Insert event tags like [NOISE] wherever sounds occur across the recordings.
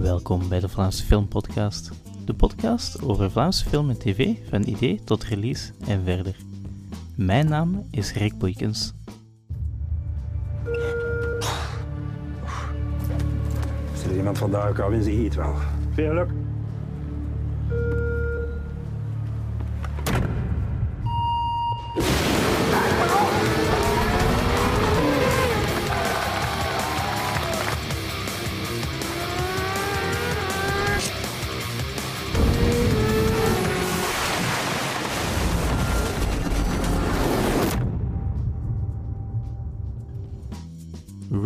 Welkom bij de Vlaamse Film Podcast. De podcast over Vlaamse film en tv van idee tot release en verder. Mijn naam is Rick Boykens. Als er iemand vandaag kan in iets wel. Veel geluk.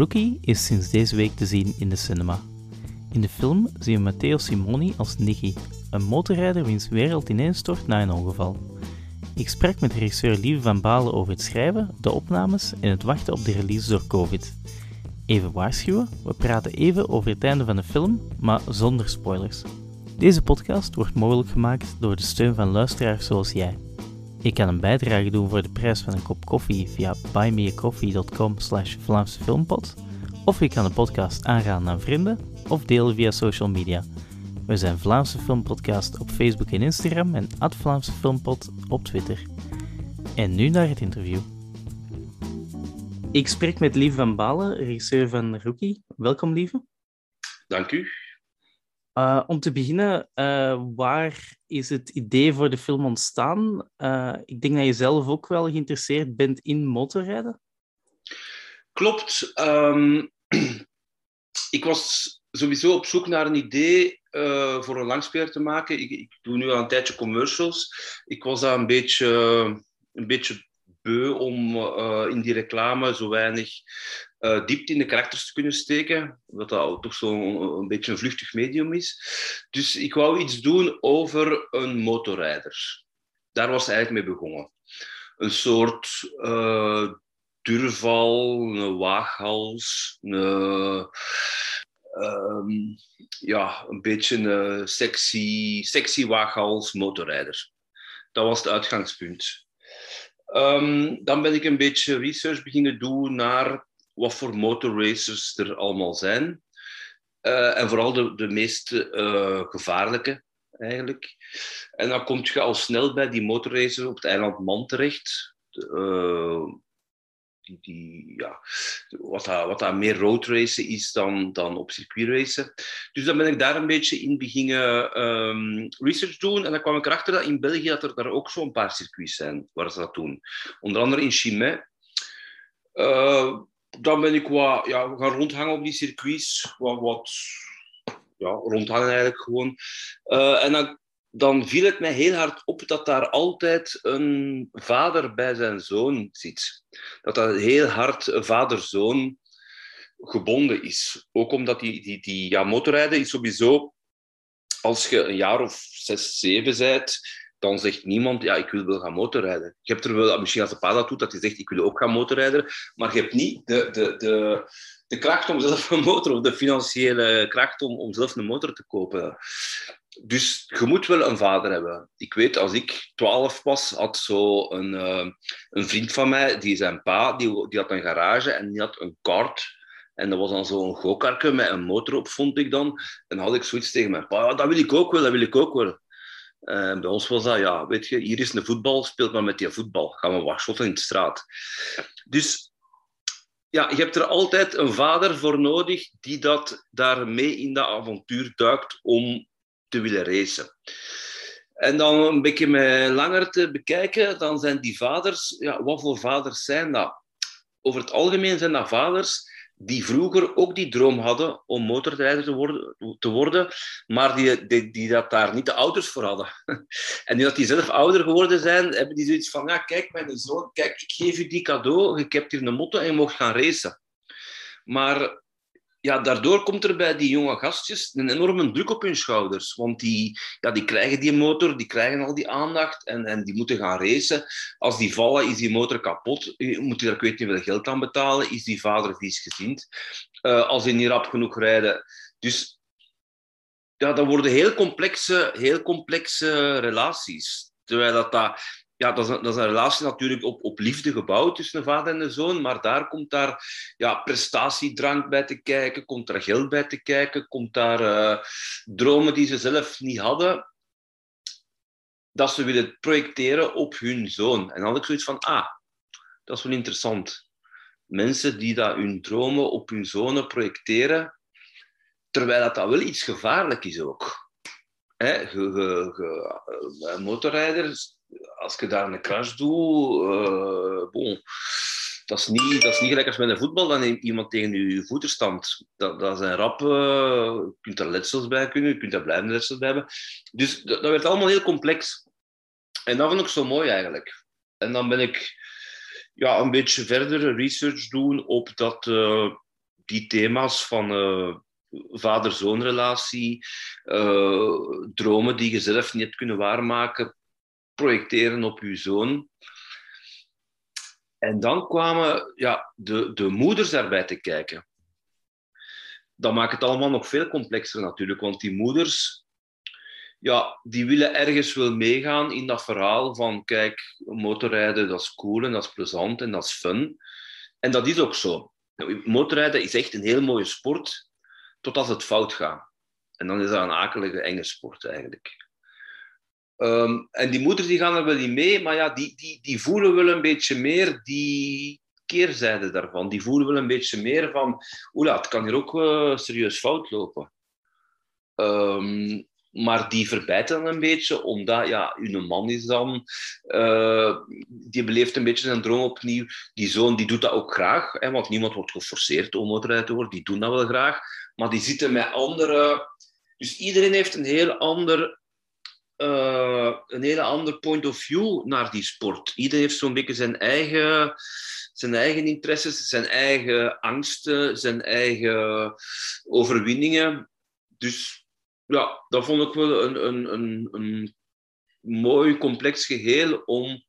Rookie is sinds deze week te zien in de cinema. In de film zien we Matteo Simoni als Nicky, een motorrijder wiens wereld ineenstort na een ongeval. Ik sprak met regisseur Lieve van Balen over het schrijven, de opnames en het wachten op de release door COVID. Even waarschuwen, we praten even over het einde van de film, maar zonder spoilers. Deze podcast wordt mogelijk gemaakt door de steun van luisteraars zoals jij. Je kan een bijdrage doen voor de prijs van een kop koffie via buymeacoffee.com slash Vlaamse Filmpot. Of je kan de podcast aanraden aan vrienden of delen via social media. We zijn Vlaamse Filmpodcast op Facebook en Instagram en at Vlaamse Filmpot op Twitter. En nu naar het interview. Ik spreek met Lieve van Balen, regisseur van Rookie. Welkom, Lieve. Dank u. Uh, om te beginnen, uh, waar is het idee voor de film ontstaan? Uh, ik denk dat je zelf ook wel geïnteresseerd bent in motorrijden. Klopt. Um, [CLEARS THROAT] ik was sowieso op zoek naar een idee voor een langspeler te maken. Ik, ik, doe nu al een tijdje commercials. Ik was daar een beetje, een beetje beu om in die reclame zo weinig uh, diepte in de karakters te kunnen steken. Wat dat toch zo'n een beetje een vluchtig medium is. Dus ik wou iets doen over een motorrijder. Daar was eigenlijk mee begonnen. Een soort uh, durval, een waaghals, een, um, ja, een beetje een sexy, sexy waaghals motorrijder. Dat was het uitgangspunt. Um, dan ben ik een beetje research beginnen doen naar wat voor motorracers er allemaal zijn. Uh, en vooral de, de meest uh, gevaarlijke, eigenlijk. En dan kom je al snel bij die motorracers op het eiland Man terecht. Uh, die, die, ja, wat, dat, wat dat meer roadracen is dan, dan op circuitracen. Dus dan ben ik daar een beetje in beginnen um, research doen. En dan kwam ik erachter dat in België dat er daar ook zo'n paar circuits zijn waar ze dat doen. Onder andere in Chimay. Dan ben ik wat ja, gaan rondhangen op die circuits. Wat, wat ja, rondhangen eigenlijk gewoon. Uh, en dan, dan viel het mij heel hard op dat daar altijd een vader bij zijn zoon zit. Dat dat heel hard vader-zoon gebonden is. Ook omdat die, die, die ja, motorrijden is sowieso, als je een jaar of zes, zeven bent, dan zegt niemand, ja, ik wil wel gaan motorrijden. Je hebt er wel, misschien als de pa dat doet, dat hij zegt, ik wil ook gaan motorrijden, maar je hebt niet de, de, de, de kracht om zelf een motor, of de financiële kracht om, om zelf een motor te kopen. Dus je moet wel een vader hebben. Ik weet, als ik twaalf was, had zo een, uh, een vriend van mij, die zijn pa, die, die had een garage en die had een kart. En dat was dan zo'n go-kartje met een motor op, vond ik dan. En dan had ik zoiets tegen mijn pa, dat wil ik ook wel, dat wil ik ook wel. Uh, bij ons was dat, ja, weet je, hier is een voetbal, speelt maar met die voetbal. Gaan we wat shotten in de straat. Dus ja, je hebt er altijd een vader voor nodig die dat daar mee in dat avontuur duikt om te willen racen. En dan een beetje langer te bekijken, dan zijn die vaders, ja, wat voor vaders zijn dat? Over het algemeen zijn dat vaders die vroeger ook die droom hadden om motorrijder te worden, te worden maar die, die, dat daar niet de ouders voor hadden. [LAUGHS] En nu dat die zelf ouder geworden zijn, hebben die zoiets van, ja, kijk, mijn zoon, kijk, ik geef je die cadeau, je hebt hier een motto en je mag gaan racen. Maar ja, daardoor komt er bij die jonge gastjes een enorme druk op hun schouders. Want die, ja, die krijgen die motor, die krijgen al die aandacht en, en die moeten gaan racen. Als die vallen, is die motor kapot. Moet je daar, ik weet niet veel geld aan betalen. Is die vader viesgezind? Uh, als die niet rap genoeg rijden. Dus ja, dat worden heel complexe, heel complexe relaties. Terwijl dat, dat ja, dat is, een, dat is een relatie natuurlijk op, op liefde gebouwd tussen een vader en een zoon, maar daar komt daar ja, prestatiedrank bij te kijken, komt daar geld bij te kijken, komt daar uh, dromen die ze zelf niet hadden, dat ze willen projecteren op hun zoon. En dan had ik zoiets van, ah, dat is wel interessant. Mensen die dat hun dromen op hun zonen projecteren, terwijl dat, dat wel iets gevaarlijk is ook. Ge, motorrijders als je daar een crash doet, uh, bon, dat, is niet, dat is niet gelijk als met een voetbal, dan iemand tegen je voeten stamt. Dat, dat zijn rap, uh, je kunt er letsels bij kunnen, je kunt daar blijvende letsels bij hebben. Dus dat, dat, werd allemaal heel complex. En dat vond ik zo mooi eigenlijk. En dan ben ik ja, een beetje verder research doen op dat, uh, die thema's van vader-zoon relatie, dromen die je zelf niet hebt kunnen waarmaken, projecteren op uw zoon. En dan kwamen ja, de, de moeders daarbij te kijken. Dat maakt het allemaal nog veel complexer natuurlijk, want die moeders, ja, die willen ergens wel meegaan in dat verhaal van, kijk, motorrijden, dat is cool en dat is plezant en dat is fun. En dat is ook zo. Motorrijden is echt een heel mooie sport, tot als het fout gaat. En dan is dat een akelige, enge sport eigenlijk. Um, en die moeders die gaan er wel in mee, maar ja, die, die, die voelen wel een beetje meer die keerzijde daarvan. Die voelen wel een beetje meer van, oela, het kan hier ook uh, serieus fout lopen. Um, maar die verbijten een beetje, omdat ja, hun man is dan, uh, die beleeft een beetje zijn droom opnieuw. Die zoon die doet dat ook graag, hè, want niemand wordt geforceerd om motorrijder te worden, die doen dat wel graag. Maar die zitten met andere. Dus iedereen heeft een heel ander uh, een hele ander point of view naar die sport. Iedereen heeft zo'n beetje zijn eigen, zijn eigen interesses, zijn eigen angsten, zijn eigen overwinningen. Dus ja, dat vond ik wel een, een, een, een mooi, complex geheel om,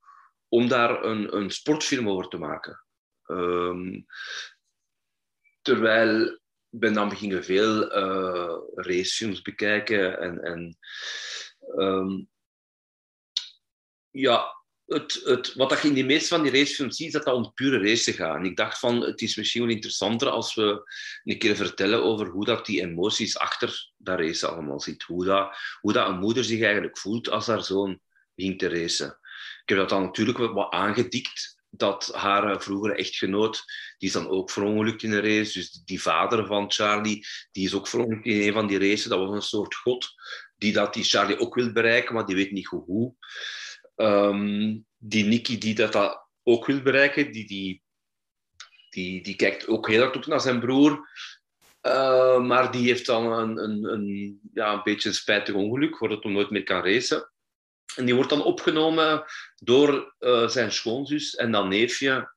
om daar een, een sportfilm over te maken. Um, terwijl ben dan beginnen veel uh, racefilms bekijken en, en Um, ja, het, het, wat je in de meeste van die racefilms ziet, is dat dat om pure race gaat. En ik dacht van, het is misschien wel interessanter als we een keer vertellen over hoe dat die emoties achter dat race allemaal zit. Hoe dat, hoe dat een moeder zich eigenlijk voelt als haar zoon ging te racen. Ik heb dat dan natuurlijk wat aangedikt, dat haar vroegere echtgenoot, die is dan ook verongelukt in een race. Dus die vader van Charlie, die is ook verongelukt in een van die races. Dat was een soort god die dat die Charlie ook wil bereiken, maar die weet niet hoe. Um, die Nicky die dat, dat ook wil bereiken, die, die, die, die kijkt ook heel hard op naar zijn broer. Uh, maar die heeft dan een, een, een, ja, een beetje een spijtig ongeluk, waardoor hij nooit meer kan racen. En die wordt dan opgenomen door uh, zijn schoonzus en dan neefje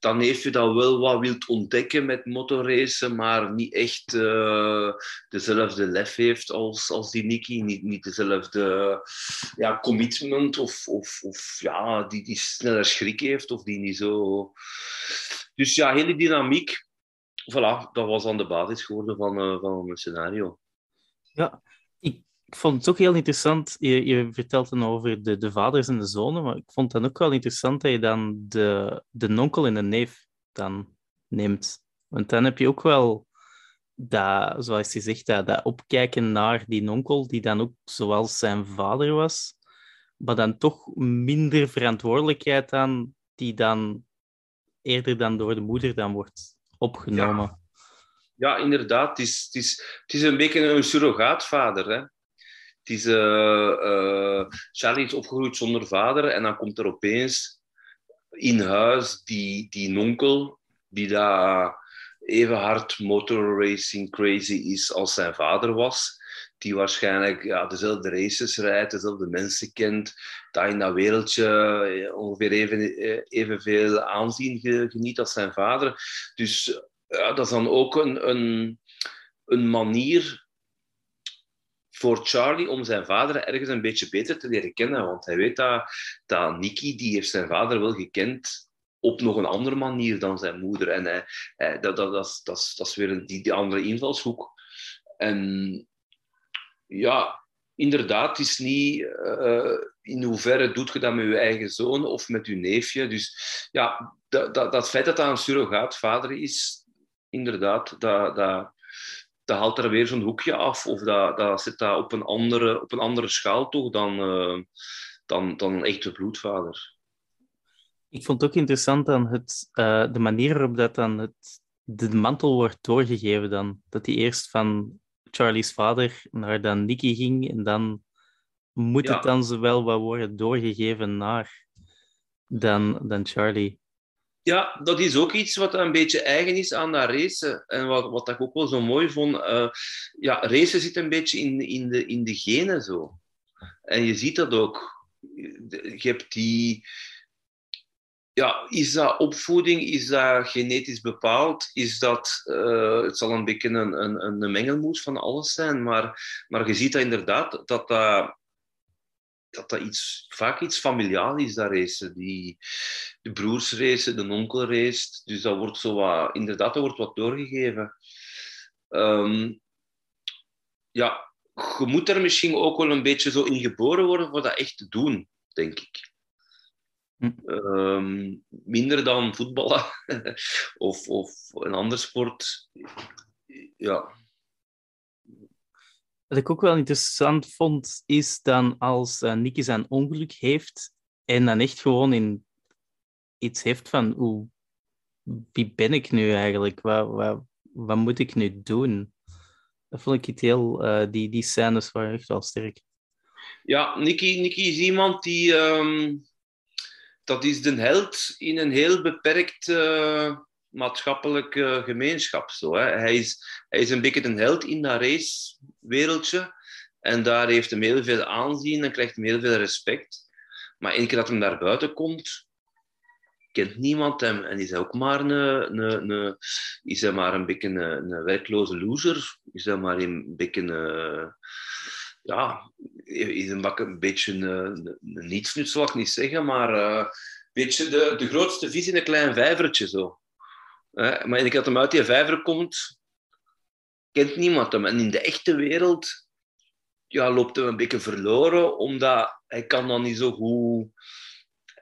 dan heeft je dat wel wat wilt ontdekken met motorracen, maar niet echt uh, dezelfde lef heeft als, als die Nicky. Niet, niet dezelfde ja, commitment of, of, of ja, die, die sneller schrik heeft of die niet zo... Dus ja, hele dynamiek. Voilà, dat was dan de basis geworden van, uh, van mijn scenario. Ja, ik vond het ook heel interessant. Je, je vertelt dan over de, de vaders en de zonen, maar ik vond het dan ook wel interessant dat je dan de, de nonkel en de neef dan neemt. Want dan heb je ook wel dat, zoals je zegt, dat, opkijken naar die nonkel, die dan ook zoals zijn vader was, maar dan toch minder verantwoordelijkheid dan, die dan eerder dan door de moeder dan wordt opgenomen. Ja. Ja, inderdaad. Het is, het, is, het is een beetje een surrogaatvader. Hè? Is, uh, Charlie is opgegroeid zonder vader en dan komt er opeens in huis die, die nonkel, die daar even hard motorracing crazy is als zijn vader was. Die waarschijnlijk ja, dezelfde races rijdt, dezelfde mensen kent, dat in dat wereldje eh, ongeveer even, evenveel aanzien geniet als zijn vader. Dus ja, dat is dan ook een, een, een manier voor Charlie om zijn vader ergens een beetje beter te leren kennen. Want hij weet dat, dat die heeft zijn vader wel gekend op nog een andere manier dan zijn moeder. En dat, dat, dat, dat, dat is weer een, die, andere invalshoek. En ja, inderdaad, het is niet, uh, in hoeverre doet je dat met je eigen zoon of met je neefje? Dus ja, dat, dat, dat feit dat dat een surrogaatvader is, inderdaad, dat, dat, dat haalt er weer zo'n hoekje af. Of dat, dat zit dat op een andere, op een andere schaal toch dan, uh, dan, dan een echte bloedvader. Ik vond het ook interessant aan het, uh, de manier waarop dat dan het, de mantel wordt doorgegeven dan. Dat hij eerst van Charlie's vader naar dan Nicky ging en dan moet het dan zowel wat worden doorgegeven naar dan, dan Charlie. Ja, dat is ook iets wat een beetje eigen is aan dat racen. En wat, wat ik ook wel zo mooi vond. Uh, ja, racen zit een beetje in, in, de, in de genen zo. En je ziet dat ook. Je hebt die... Ja, is dat opvoeding? Is dat genetisch bepaald? Is dat... Uh, het zal een beetje een, een, een mengelmoes van alles zijn. Maar, maar je ziet dat inderdaad, dat dat dat dat iets, vaak iets familiaal is, dat racen. Die, de broers racen, de onkel race. Dus dat wordt zo wat, inderdaad, dat wordt wat doorgegeven. Um, ja, je moet er misschien ook wel een beetje zo in geboren worden voor dat echt te doen, denk ik. Hm. Um, minder dan voetballen [LAUGHS] of, of een ander sport. Ja, wat ik ook wel interessant vond, is dan als uh, Nicky zijn ongeluk heeft en dan echt gewoon in iets heeft van hoe, wie ben ik nu eigenlijk? Wat, wat, wat moet ik nu doen? Dat vond ik heel, uh, die, die scènes waren echt wel sterk. Ja, Nicky, is iemand die, um, dat is de held in een heel beperkt uh, maatschappelijke gemeenschap. Zo, hè. Hij, is, hij is een beetje een held in dat racewereldje. En daar heeft hij heel veel aanzien en krijgt hij heel veel respect. Maar één keer dat hij daar buiten komt, kent niemand hem. En is hij ook maar een, een, een, is maar een beetje een, een werkloze loser. Is hij maar een beetje een, ja, is een, een beetje een, een, zal ik niet zeggen, maar uh, een beetje de, de grootste vis in een klein vijvertje. Zo. Maar ik dat hem uit die vijver komt, kent niemand hem. En in de echte wereld ja, loopt hij een beetje verloren, omdat hij kan dan niet zo goed...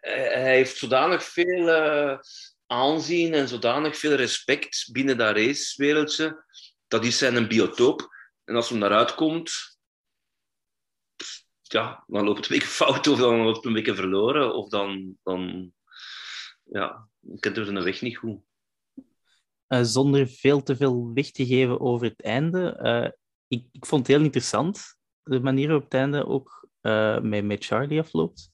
Hij heeft zodanig veel uh, aanzien en zodanig veel respect binnen dat racewereldje. Dat is zijn biotoop. En als hij daaruit komt, ja, dan loopt het een beetje fout of dan loopt het een beetje verloren. Of dan, dan ja, kent hij zijn weg niet goed. Uh, zonder veel te veel weg te geven over het einde. Uh, ik, ik, vond het heel interessant, de manier waarop het einde ook uh, met, met Charlie afloopt.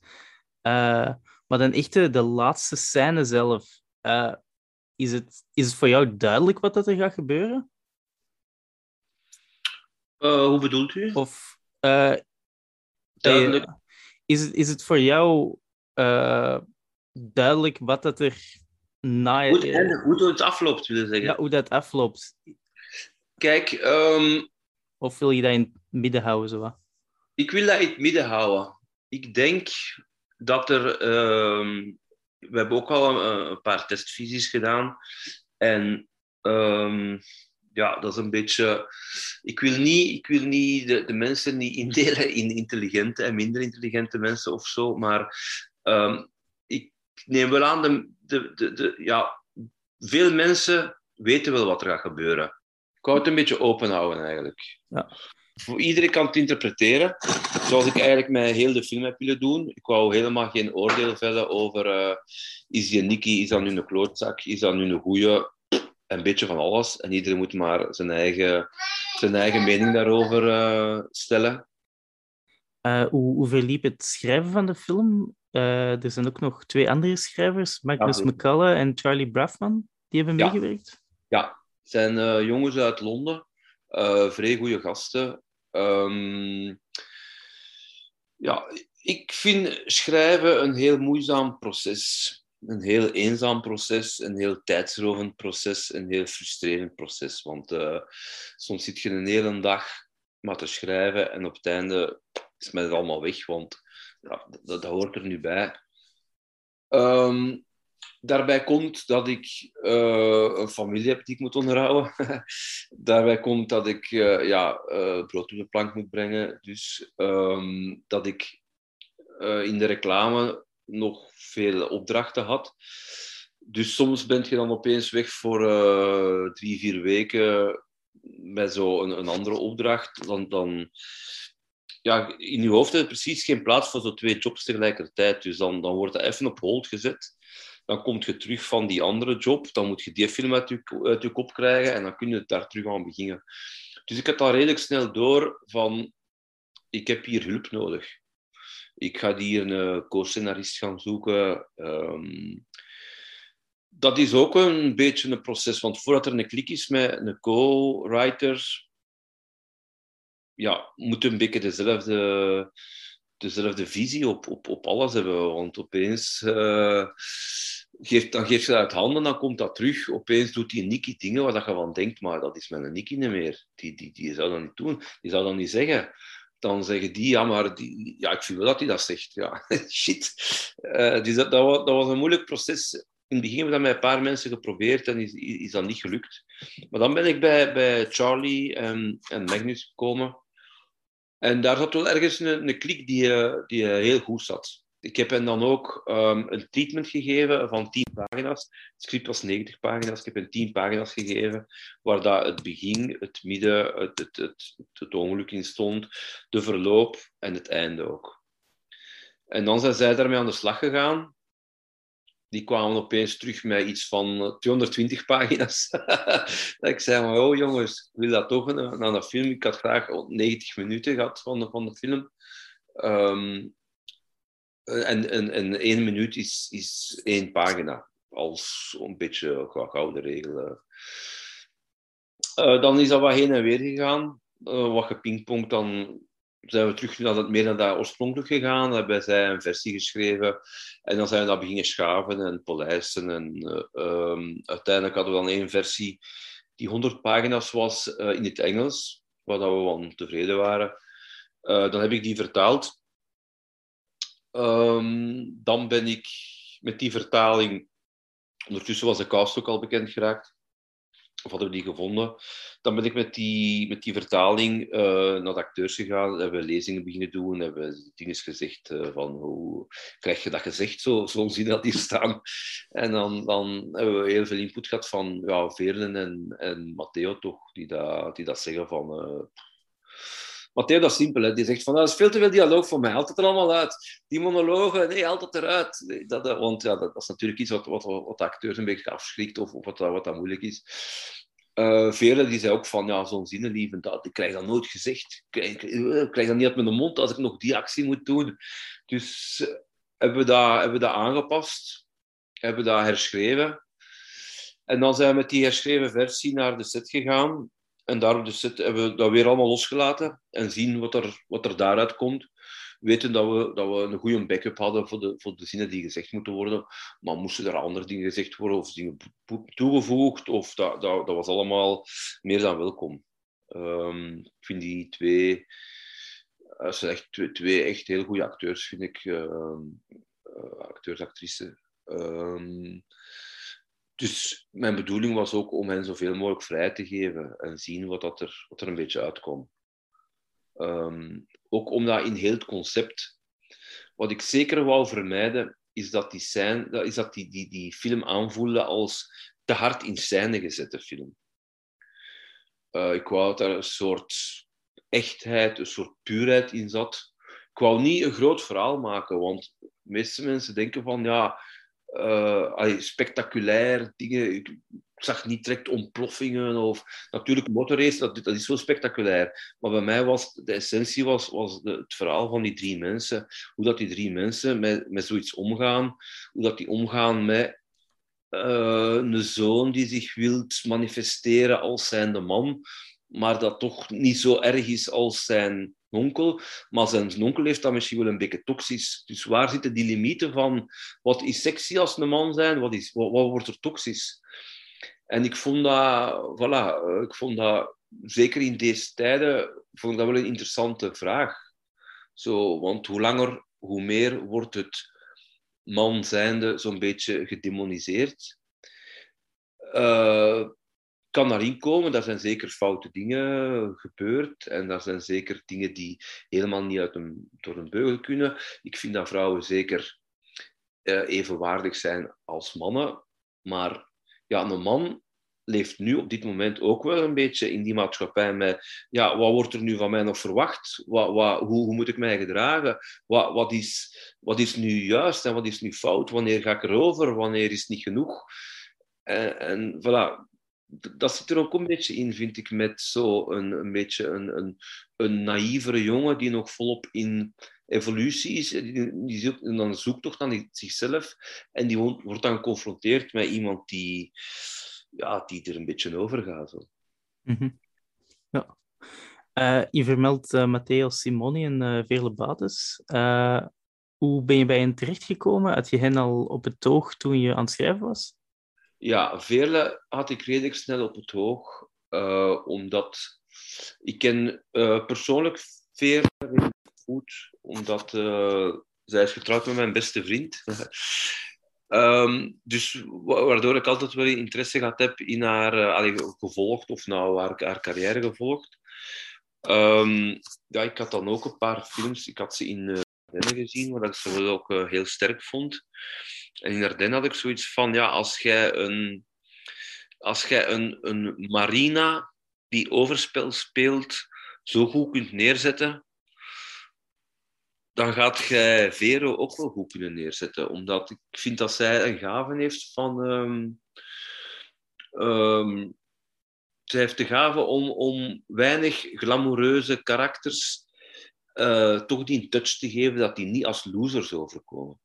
maar dan echt de, de laatste scène zelf. is, het, is het voor jou duidelijk wat dat er gaat gebeuren? hoe bedoelt u? Of duidelijk. is, het, is het voor jou duidelijk wat dat er na... Hoe, het, hoe het afloopt, wil je zeggen. Ja, hoe dat afloopt. Kijk... Um, of wil je dat in het midden houden, zo Ik wil dat in het midden houden. Ik denk dat er... Um, we hebben ook al een, een paar testvisies gedaan. En... Um, ja, dat is een beetje. Ik wil niet, ik wil niet de, de mensen niet indelen in intelligente en minder intelligente mensen of zo, maar ik neem wel aan de, de, de, de, ja, veel mensen weten wel wat er gaat gebeuren. Ik wou het een beetje open houden eigenlijk. Ja. Voor iedereen kan het interpreteren, zoals ik eigenlijk met heel de film heb willen doen. Ik wou helemaal geen oordeel vellen over uh, is die Nicky, is dat nu een klootzak, is dat nu een goeie, een beetje van alles. En iedereen moet maar zijn eigen, zijn eigen mening daarover uh, stellen. Uh, hoe, hoe verliep het schrijven van de film? Uh, er zijn ook nog twee andere schrijvers, Magnus ja, McCullough en Charlie Braffman, die hebben ja. meegewerkt. Ja, het zijn uh, jongens uit Londen, vrij goede gasten. Um, ja, ik vind schrijven een heel moeizaam proces. Een heel eenzaam proces, een heel tijdsrovend proces, een heel frustrerend proces. Want soms zit je een hele dag maar te schrijven en op het einde is het allemaal weg, want ja, dat, hoort er nu bij. Um, daarbij komt dat ik uh, een familie heb die ik moet onderhouden. [LAUGHS] daarbij komt dat ik uh, ja, uh, brood op de plank moet brengen. Dus um, dat ik in de reclame nog veel opdrachten had. Dus soms ben je dan opeens weg voor drie, vier weken met zo'n een, andere opdracht. Dan, dan, ja, in je hoofd heb precies geen plaats voor zo twee jobs tegelijkertijd. Dus dan, dan wordt dat even op hold gezet. Dan kom je terug van die andere job. Dan moet je die film uit je, uit je kop krijgen en dan kun je daar terug aan beginnen. Dus ik had al redelijk snel door van... Ik heb hier hulp nodig. Ik ga hier een co-scenarist gaan zoeken. Ehm, dat is ook een beetje een proces. Want voordat er een klik is met een co-writer, ja, moet een beetje dezelfde, dezelfde visie op, op, op alles hebben. Want opeens uh, geeft, dan geeft je dat uit handen, dan komt dat terug. Opeens doet die Nicky dingen waar je van denkt, maar dat is mijn Nicky niet meer. Die, die, die zou dat niet doen. Die zou dat niet zeggen. Dan zeggen die, ja, maar die, ja, ik vind wel dat hij dat zegt. Ja, [LAUGHS] shit. Uh, dus dat, dat, dat was een moeilijk proces in het begin hebben we dat met een paar mensen geprobeerd en is, is dat niet gelukt. Maar dan ben ik bij, bij Charlie en, en Magnus gekomen. En daar zat wel ergens een, een klik die, eh, die eh, heel goed zat. Ik heb hen dan ook um, een treatment gegeven van 10 pagina's. Het script was 90 pagina's. Ik heb hen 10 pagina's gegeven, waar dat het begin, het midden, het, het, het, het ongeluk in stond, de verloop en het einde ook. En dan zijn zij daarmee aan de slag gegaan. Die kwamen opeens terug met iets van 220 pagina's. [LAUGHS] dat ik zei, maar, oh jongens, ik wil dat toch naar een film. Ik had graag 90 minuten gehad van de, van de film. Um, en, en, en één minuut is, is één pagina. Als een beetje gouden regel. Uh, dan is dat wat heen en weer gegaan. Uh, wat gepingpongd, dan zijn we terug naar het, meer naar dat oorspronkelijk gegaan. Dan hebben zij een versie geschreven. En dan zijn we dat beginnen schaven en polijsten. En uh, uiteindelijk hadden we dan één versie die 100 pagina's was in het Engels. Waar we wel tevreden waren. dan heb ik die vertaald. Um, dan ben ik met die vertaling... Ondertussen was de cast ook al bekend geraakt. Of hadden we die gevonden. Dan ben ik met die, met die vertaling uh, naar de acteurs gegaan. Hebben we lezingen beginnen doen. Hebben we dingen gezegd uh, van hoe krijg je dat gezegd? Zo, zo'n zin dat hier staan. En dan, dan hebben we heel veel input gehad van ja, Veerlen en, en Matteo toch. Die dat, die dat zeggen van... Uh, Matteo, dat simpel. Hè. Die zegt van, dat is veel te veel dialoog voor mij. Haalt het er allemaal uit. Die monologen, nee, haalt het eruit. Dat, want ja, dat, is natuurlijk iets wat, wat, wat de acteurs een beetje afschrikt of, of wat, wat dat moeilijk is. Uh, velen die zei ook van, ja, zo'n zinnenlievend, dat, ik krijg dat nooit gezegd. Ik krijg, dat niet uit mijn mond als ik nog die actie moet doen. Dus hebben, we dat, hebben we dat aangepast. Hebben we dat herschreven. En dan zijn we met die herschreven versie naar de set gegaan. En daarom dus hebben we dat weer allemaal losgelaten en zien wat er, wat er daaruit komt. Weten dat we, dat we een goede backup hadden voor de, voor de zinnen die gezegd moeten worden. Maar moesten er andere dingen gezegd worden of dingen toegevoegd, of dat, dat, dat was allemaal meer dan welkom. Um, ik vind die twee, dat zijn echt twee, twee echt heel goede acteurs, vind ik. Uh, acteurs, actrices. Um, dus mijn bedoeling was ook om hen zoveel mogelijk vrij te geven en zien wat, dat er, wat er een beetje uitkomt. Um, ook omdat in heel het concept, wat ik zeker wou vermijden, is dat die, scène, is dat die, die, die film aanvoelde als te hard in scène gezette film. Uh, ik wou dat er een soort echtheid, een soort puurheid in zat. Ik wou niet een groot verhaal maken, want de meeste mensen denken van ja, uh, spectaculair dingen. Ik, zag niet direct ontploffingen of natuurlijk motorrace, dat, dat is zo spectaculair. Maar bij mij was de essentie was, was de, het verhaal van die drie mensen. Hoe dat die drie mensen met, met zoiets omgaan. Hoe dat die omgaan met uh, een zoon die zich wilt manifesteren als zijnde man, maar dat toch niet zo erg is als zijn onkel. Maar zijn onkel heeft dat misschien wel een beetje toxisch. Dus waar zitten die limieten van wat is sexy als een man zijn, wat, is, wat, wat wordt er toxisch? En ik vond dat, voilà, ik vond dat zeker in deze tijden, vond ik dat wel een interessante vraag. Zo, want hoe langer, hoe meer wordt het man zijnde zo'n beetje gedemoniseerd. Uh, kan daarin komen. Daar zijn zeker foute dingen gebeurd. En daar zijn zeker dingen die helemaal niet uit een, door een beugel kunnen. Ik vind dat vrouwen zeker uh, evenwaardig zijn als mannen. Maar ja, een man leeft nu op dit moment ook wel een beetje in die maatschappij met, ja, wat wordt er nu van mij nog verwacht? Wat, wat, hoe, moet ik mij gedragen? Wat, wat, is, wat is nu juist en wat is nu fout? Wanneer ga ik erover? Wanneer is het niet genoeg? En, en voilà, dat zit er ook een beetje in, vind ik, met zo een, een beetje een, een, een naïvere jongen die nog volop in evolutie is. Die, die zoekt, en dan zoekt toch naar zichzelf en die wordt dan geconfronteerd met iemand die ja, die er een beetje over gaat. Mm Ja. Uh, je vermeldt uh, Matteo Simoni en uh, Veerle Bates. hoe ben je bij hen terechtgekomen? Had je hen al op het oog toen je aan het schrijven was? Ja, Veerle had ik redelijk snel op het oog. omdat ik ken persoonlijk Veerle goed, omdat zij is getrouwd met mijn beste vriend. Um, [LAUGHS] dus waardoor ik altijd wel interesse gehad heb in haar allee, gevolgd, of nou haar, haar carrière gevolgd. Um, ja, ik had dan ook een paar films. Ik had ze in Ardennen gezien, waar ik ze ook uh, heel sterk vond. En in Ardennen had ik zoiets van, ja, als jij een, als jij een, een Marina die overspel speelt zo goed kunt neerzetten, dan gaat jij Vero ook wel goed kunnen neerzetten. Omdat ik vind dat zij een gave heeft van... Um, zij heeft de gave om, om weinig glamoureuze karakters uh, toch die touch te geven dat die niet als losers overkomen.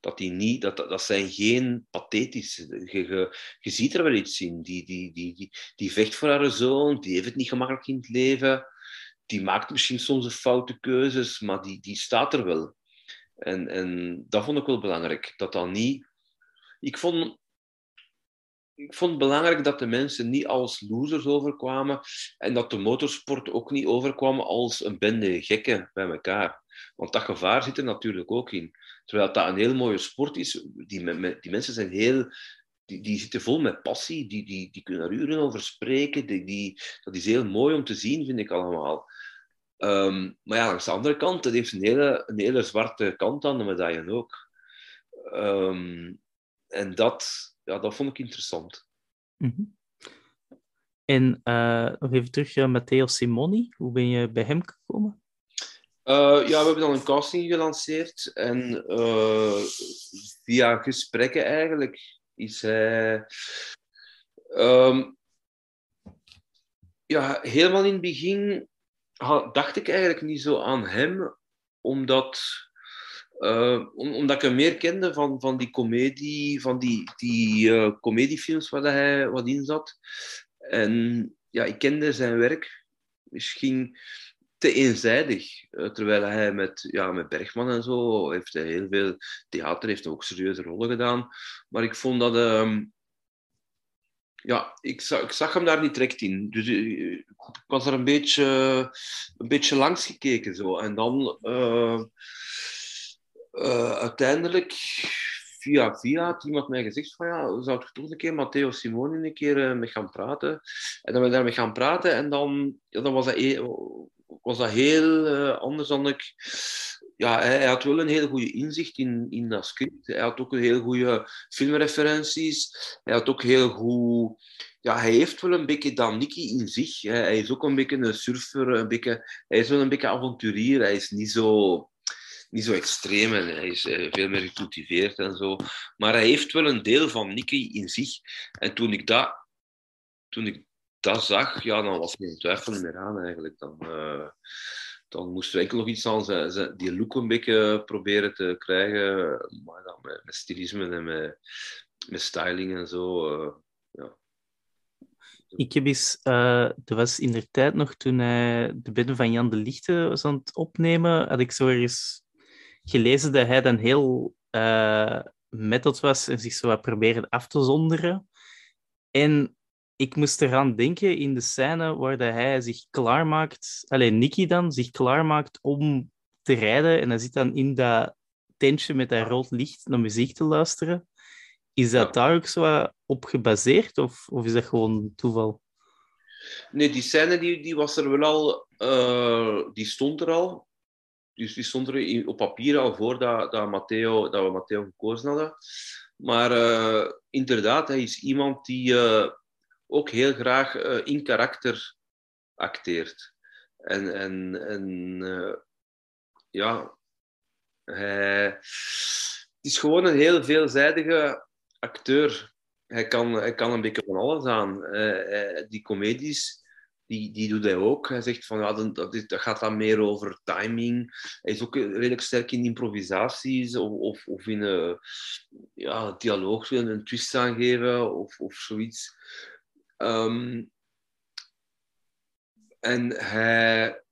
Dat, die niet, dat, dat zijn geen pathetische... Je, je, je ziet er wel iets in. Die, die, die, die, die vecht voor haar zoon, die heeft het niet gemakkelijk in het leven die maakt misschien soms een foute keuzes, maar die, die staat er wel. En, en dat vond ik wel belangrijk. Dat dan niet... Ik vond, ik vond het belangrijk dat de mensen niet als losers overkwamen en dat de motorsport ook niet overkwam als een bende gekken bij elkaar. Want dat gevaar zit er natuurlijk ook in. Terwijl dat een heel mooie sport is, die, die mensen zijn heel die, die zitten vol met passie, die, die, die kunnen er uren over spreken. Die, die, dat is heel mooi om te zien, vind ik allemaal. Um, maar ja, langs de andere kant, het heeft een hele, een hele zwarte kant aan de medaille ook. Um, en dat, ja, dat vond ik interessant. Mm -hmm. En uh, nog even terug, uh, Matteo Simoni, hoe ben je bij hem gekomen? Uh, ja, we hebben dan een casting gelanceerd en via gesprekken eigenlijk is hij. Um, ja, helemaal in het begin dacht ik eigenlijk niet zo aan hem, omdat, uh, omdat ik hem meer kende van, van die comedie, van die, die uh, comediefilms waar hij wat in zat. En ja, ik kende zijn werk misschien te eenzijdig. Uh, terwijl hij met, ja, met Bergman en zo heeft hij heel veel theater, heeft ook serieuze rollen gedaan. Maar ik vond dat ehm, ja, ik zag, ik zag hem daar niet direct in. Dus eh, ik was er een beetje, een beetje langs gekeken. Zo. En dan uh, uiteindelijk, via via, had iemand mij gezegd van ja, zou ik toch een keer Matteo Simoni een keer uh, mee gaan praten. En dan ben ik daarmee gaan praten en dan, ja, dan was, dat, was dat heel anders dan ik ja, hij, had wel een hele goede inzicht in, in dat script. Hij had ook een heel goede filmreferenties. Hij had ook heel goed... Ja, hij heeft wel een beetje dan Nicky in zich. Hij is ook een beetje een surfer. Een beetje, hij is wel een beetje avonturier. Hij is niet zo, niet zo extreem en hij is eh, veel meer gecultiveerd en zo. Maar hij heeft wel een deel van Nicky in zich. En toen ik dat, toen ik dat zag, ja, dan was geen twijfel meer aan eigenlijk. Dan... Uh, dan moesten we enkel nog iets aan zijn, die look een beetje proberen te krijgen. Maar dan met, met stilisme en met, met styling en zo. Uh, ja. Ik heb eens, er was in de tijd nog toen hij de bedden van Jan de Lichte was aan het opnemen, had ik zo eens gelezen dat hij dan heel uh, method was en zich zo wat probeerde af te zonderen. En ik moest eraan denken in de scène waar hij zich klaarmaakt, alleen Nicky dan, zich klaarmaakt om te rijden. En hij zit dan in dat tentje met dat rood licht naar muziek te luisteren. Is dat daar ook zo op gebaseerd of, of is dat gewoon toeval? Nee, die scène die, die was er wel al, eh, die stond er al. Dus die stond er op papier al voor dat, dat, Matteo, dat we Matteo gekozen hadden. Maar eh, inderdaad, hij is iemand die eh, ook heel graag eh, in karakter acteert. En, en, en ja, hij, is gewoon een heel veelzijdige acteur. Hij kan, hij kan een beetje van alles aan. Die comedies, die, die doet hij ook. Hij zegt van, ja, dat, dat, gaat dan meer over timing. Hij is ook redelijk sterk in improvisaties of, of, of in een ja, dialoog, een, een twist aangeven of, of zoiets. Ehm, en hij,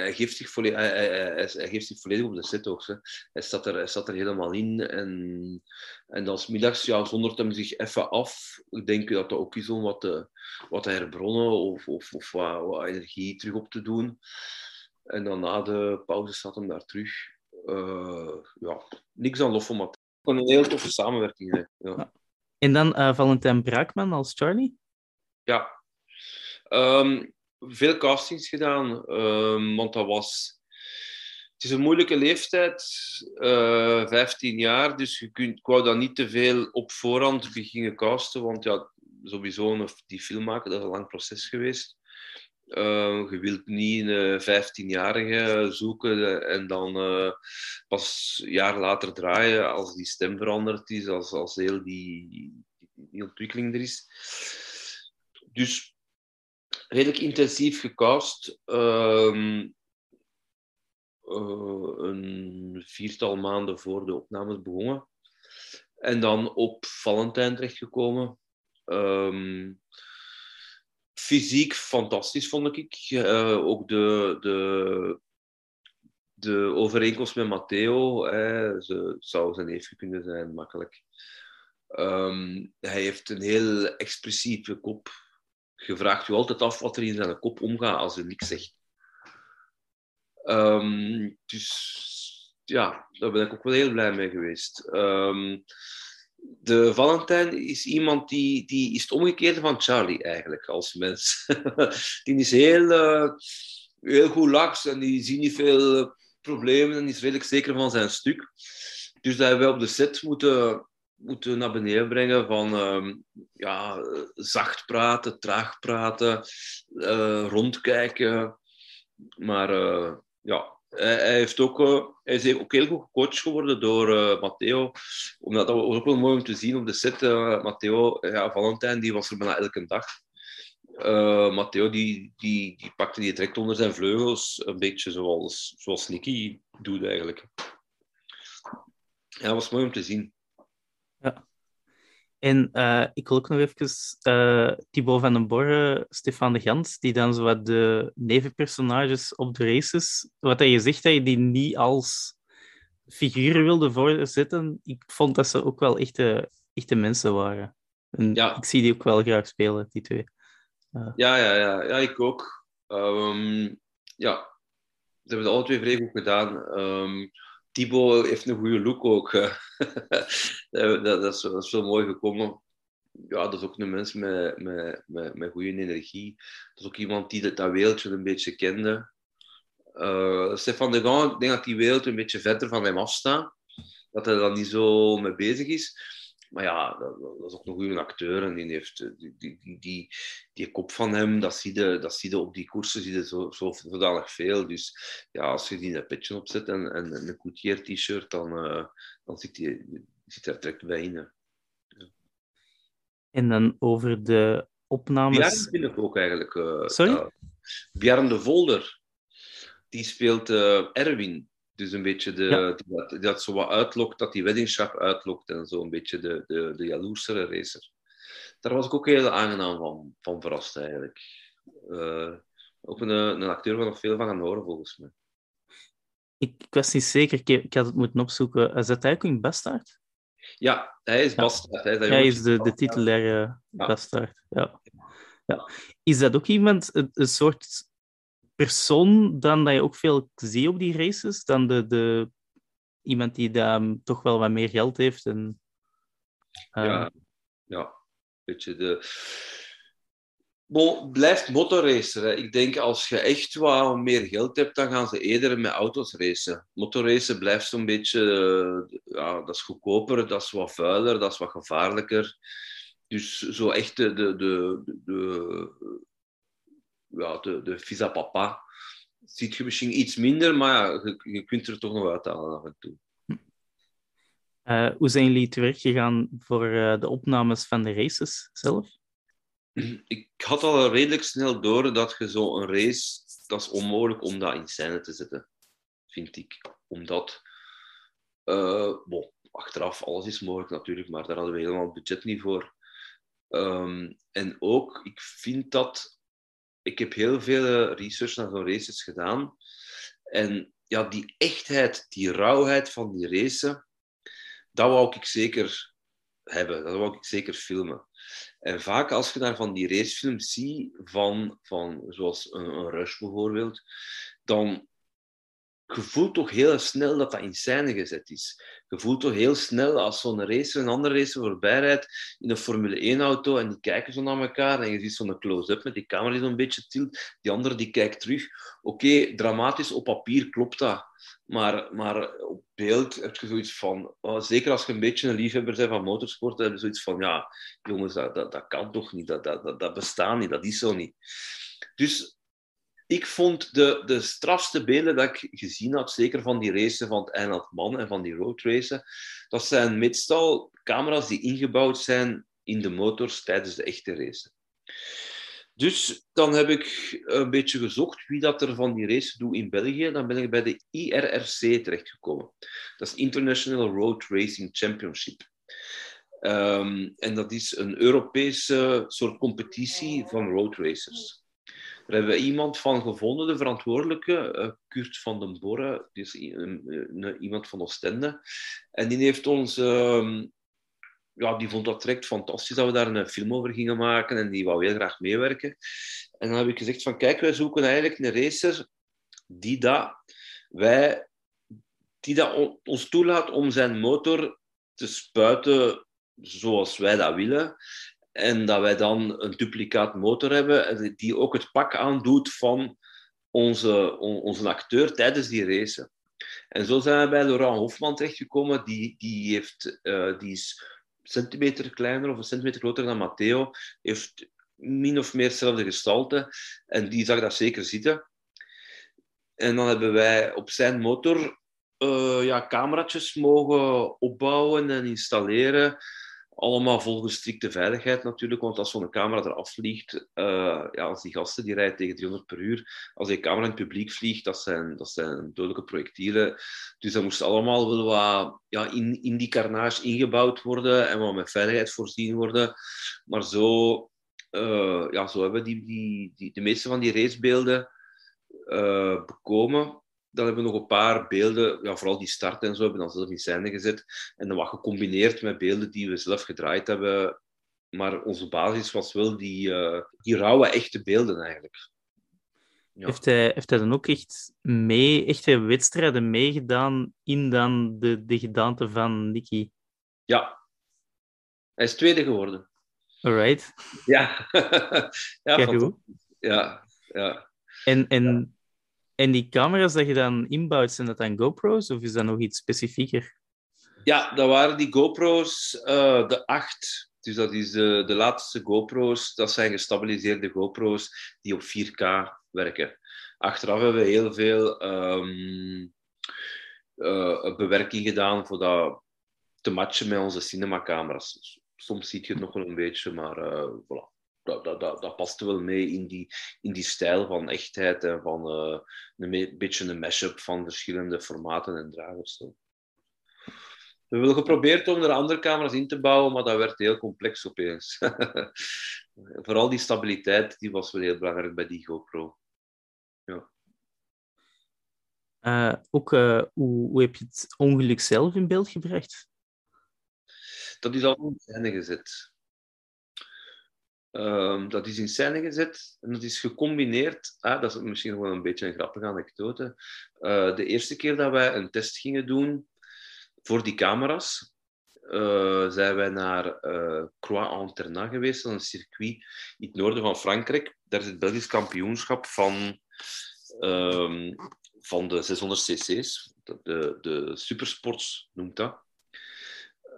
hij, geeft zich volledig, hij, hij, hij- hij geeft zich volledig op de set ook. Hè. Hij, staat er, hij staat er helemaal in. En, en dan middags ja, zondert hem zich even af. Ik denk dat dat ook is om wat te, wat te herbronnen of, of, of wat, wat energie terug op te doen. En dan na de pauze staat hem daar terug. Eh, ja, niks aan lof om wat. Een heel toffe samenwerking. Hè. Ja. En dan eh, Valentijn Braakman als Charlie? Ja. Ehm, veel castings gedaan, ehm, want dat was... Het is een moeilijke leeftijd, eh 15 jaar, dus je kunt, ik wou dat niet te veel op voorhand beginnen casten, want ja, sowieso een, die film maken, dat is een lang proces geweest. Eh, je wilt niet een 15-jarige zoeken en dan eh, pas een jaar later draaien als die stem veranderd is, als, als heel die, die ontwikkeling er is. Dus redelijk intensief gecast. Ehm, eh, een viertal maanden voor de opnames begonnen. En dan op Valentijn terechtgekomen. Ehm, fysiek fantastisch, vond ik. Eh, ook de, de, de overeenkomst met Matteo. Ze zou zijn neefje kunnen zijn, makkelijk. Ehm, hij heeft een heel expressieve kop. Je vraagt je altijd af wat er in zijn kop omgaat als hij niks zegt. Ehm, dus ja, daar ben ik ook wel heel blij mee geweest. Ehm, de Valentijn is iemand die, die is het omgekeerde van Charlie eigenlijk als mens. [LAUGHS] die is heel, eh, heel goed laks en die ziet niet veel eh, problemen en is redelijk zeker van zijn stuk. Dus dat hebben we op de set moeten, moeten naar beneden brengen van ehm, ja, zacht praten, traag praten, eh, rondkijken. Maar eh, ja, hij, hij heeft ook, eh, hij is ook heel goed gecoacht geworden door Matteo. Omdat dat was ook wel mooi om te zien op de set. Matteo, ja, Valentijn, die was er bijna elke dag. Matteo die, die, die pakte die direct onder zijn vleugels, een beetje zoals, zoals Nicky doet eigenlijk. Ja, dat was mooi om te zien. En eh, ik wil ook nog even eh Thibaut van den Borre, Stefan de Gans, die dan zo wat de nevenpersonages op de races, wat je zegt dat je die niet als figuren wilde voorzetten, ik vond dat ze ook wel echte, echte mensen waren. En Ja. ik zie die ook wel graag spelen, die twee. Ja, ja, ja, ja ik ook. Ehm, ja, ze hebben het alle twee vrij goed gedaan. Ehm Thibaut heeft een goede look ook. [LAUGHS] dat, dat, dat is, dat wel mooi gekomen. Ja, dat is ook een mens met, met, met, met goede energie. Dat is ook iemand die dat, wereldje een beetje kende. Eh, Stefan de Gaan, ik denk dat die wereld een beetje verder van hem afstaat. Dat hij dan niet zo mee bezig is. Maar ja, dat, dat is ook een goede acteur. En die heeft eh, die, die, die, die, kop van hem, dat zie je, dat zie je op die koersen zie je zo, zo zodanig veel. Dus ja, als je die een petje opzet en, en een Coutier t-shirt, dan, uh, dan zit hij zit er direct bij in. Ja. En dan over de opnames... Bjarne vind ik ook eigenlijk. Uh, Sorry? Uh, Bjarne de Volder, die speelt Erwin. Dus een beetje de, ja. dat, dat zo wat uitlokt, dat die weddingschap uitlokt en zo een beetje de, de, de jaloersere racer. Daar was ik ook heel aangenaam van, van verrast eigenlijk. Uh, ook een, een acteur waar nog veel van gaan horen volgens mij. Ik, ik was niet zeker, ik, ik had het moeten opzoeken. Is dat eigenlijk in Bastaard? Ja, hij is ja. Bastaard. Hij is, hij is de, de titulaire ja. Bastaard. Ja. Ja. Is dat ook iemand, een, een soort persoon dan dat je ook veel ziet op die races, dan de, de, iemand die dan toch wel wat meer geld heeft? En... ja, ja. Beetje de... Blijft motorracer. Hè. Ik denk als je echt wat meer geld hebt, dan gaan ze eerder met auto's racen. Motorracen blijft zo'n beetje, ja, dat is goedkoper, dat is wat vuiler, dat is wat gevaarlijker. Dus zo echt de, de, de, ja, de, de visa papa ziet je misschien iets minder, maar ja, je, je kunt er toch nog uithalen af en toe. Uh, hoe zijn jullie te werk gegaan voor uh, de opnames van de races zelf? Ik had al redelijk snel door dat je zo'n race, dat is onmogelijk om dat in scène te zetten, vind ik. Omdat, uh, bon, achteraf, alles is mogelijk natuurlijk, maar daar hadden we helemaal budget niet voor. Um, en ook, ik vind dat... Ik heb heel veel research naar zo'n races gedaan. En ja, die echtheid, die rauwheid van die racen, dat wou ik zeker hebben. Dat wou ik zeker filmen. En vaak als je daar van die racefilms ziet, van, van, zoals een, een Rush bijvoorbeeld, dan je voelt toch heel snel dat dat in scène gezet is. Je voelt toch heel snel als zo'n racer een andere racer voorbij rijdt in een Formule 1-auto en die kijken zo naar elkaar en je ziet zo'n close-up met die camera die zo'n beetje tilt. Die andere die kijkt terug. Oké, dramatisch op papier klopt dat. Maar, maar op beeld heb je zoiets van... Oh, zeker als je een beetje een liefhebber bent van motorsport, heb je zoiets van... Ja, jongens, dat, dat, dat kan toch niet. Dat, dat, dat, dat bestaat niet. Dat is zo niet. Dus ik vond de, de strafste beelden dat ik gezien had, zeker van die racen van het Eiland Man en van die roadracen, dat zijn meestal camera's die ingebouwd zijn in de motors tijdens de echte racen. Dus dan heb ik een beetje gezocht wie dat er van die race doet in België. Dan ben ik bij de IRRC terechtgekomen. Dat is International Road Racing Championship. Um, en dat is een Europese soort competitie van road racers. Daar hebben we iemand van gevonden, de verantwoordelijke, uh, Kurt van den Borre, dus iemand van Oostende. En die heeft ons, uh, ja, die vond dat direct fantastisch dat we daar een film over gingen maken en die wou heel graag meewerken. En dan heb ik gezegd van, kijk, wij zoeken eigenlijk een racer die dat, wij, die dat ons toelaat om zijn motor te spuiten zoals wij dat willen. En dat wij dan een duplicaat motor hebben die ook het pak aandoet van onze, onze acteur tijdens die race. En zo zijn we bij Laurent Hofman terechtgekomen. Die, die, heeft, uh, die is een centimeter kleiner of een centimeter groter dan Matteo. Heeft min of meer hetzelfde gestalte. En die zag dat zeker zitten. En dan hebben wij op zijn motor uh, ja, cameraatjes mogen opbouwen en installeren. Allemaal volgens strikte veiligheid natuurlijk, want als zo'n camera eraf vliegt, uh, ja, als die gasten die rijden tegen 300 per uur, als die camera in het publiek vliegt, dat zijn, dat zijn dodelijke projectielen. Dus dat moest allemaal wel wat ja, in, in die carnage ingebouwd worden en wat met veiligheid voorzien worden. Maar zo, uh, ja, zo hebben die, die, die, de meeste van die racebeelden uh, bekomen dan hebben we nog een paar beelden, ja, vooral die start en zo, hebben we dan zelf in scène gezet. En dan wat gecombineerd met beelden die we zelf gedraaid hebben. Maar onze basis was wel die, uh, die rauwe, echte beelden eigenlijk. Ja. Heeft, hij, heeft hij dan ook echt mee, echte wedstrijden meegedaan in dan de, de gedaante van Nicky? Ja. Hij is tweede geworden. Alright. Ja. [LAUGHS] ja, goed. Ja, ja. En, en en die camera's dat je dan inbouwt, zijn dat dan GoPro's of is dat nog iets specifieker? Ja, dat waren die GoPro's, uh, de 8. Dus dat is de, de laatste GoPro's. Dat zijn gestabiliseerde GoPro's die op 4K werken. Achteraf hebben we heel veel um, uh, bewerking gedaan voor dat te matchen met onze cinemacamera's. Soms zie je het nog wel een beetje, maar uh, voilà dat, dat, dat, dat past wel mee in die, in die stijl van echtheid en van uh, een beetje een mashup van verschillende formaten en dragers. Zo. We hebben geprobeerd om er andere camera's in te bouwen, maar dat werd heel complex opeens. [LAUGHS] Vooral die stabiliteit die was wel heel belangrijk bij die GoPro. Ja. Uh, ook, uh, hoe, hoe heb je het ongeluk zelf in beeld gebracht? Dat is al in scène gezet. Um, dat is in scène gezet en dat is gecombineerd. Ah, dat is misschien wel een beetje een grappige anekdote. Uh, de eerste keer dat wij een test gingen doen voor die camera's, uh, zijn wij naar uh, Croix-en-Ternat geweest, een circuit in het noorden van Frankrijk. Daar is het Belgisch kampioenschap van, um, van de 600 cc's. De, de supersports noemt dat.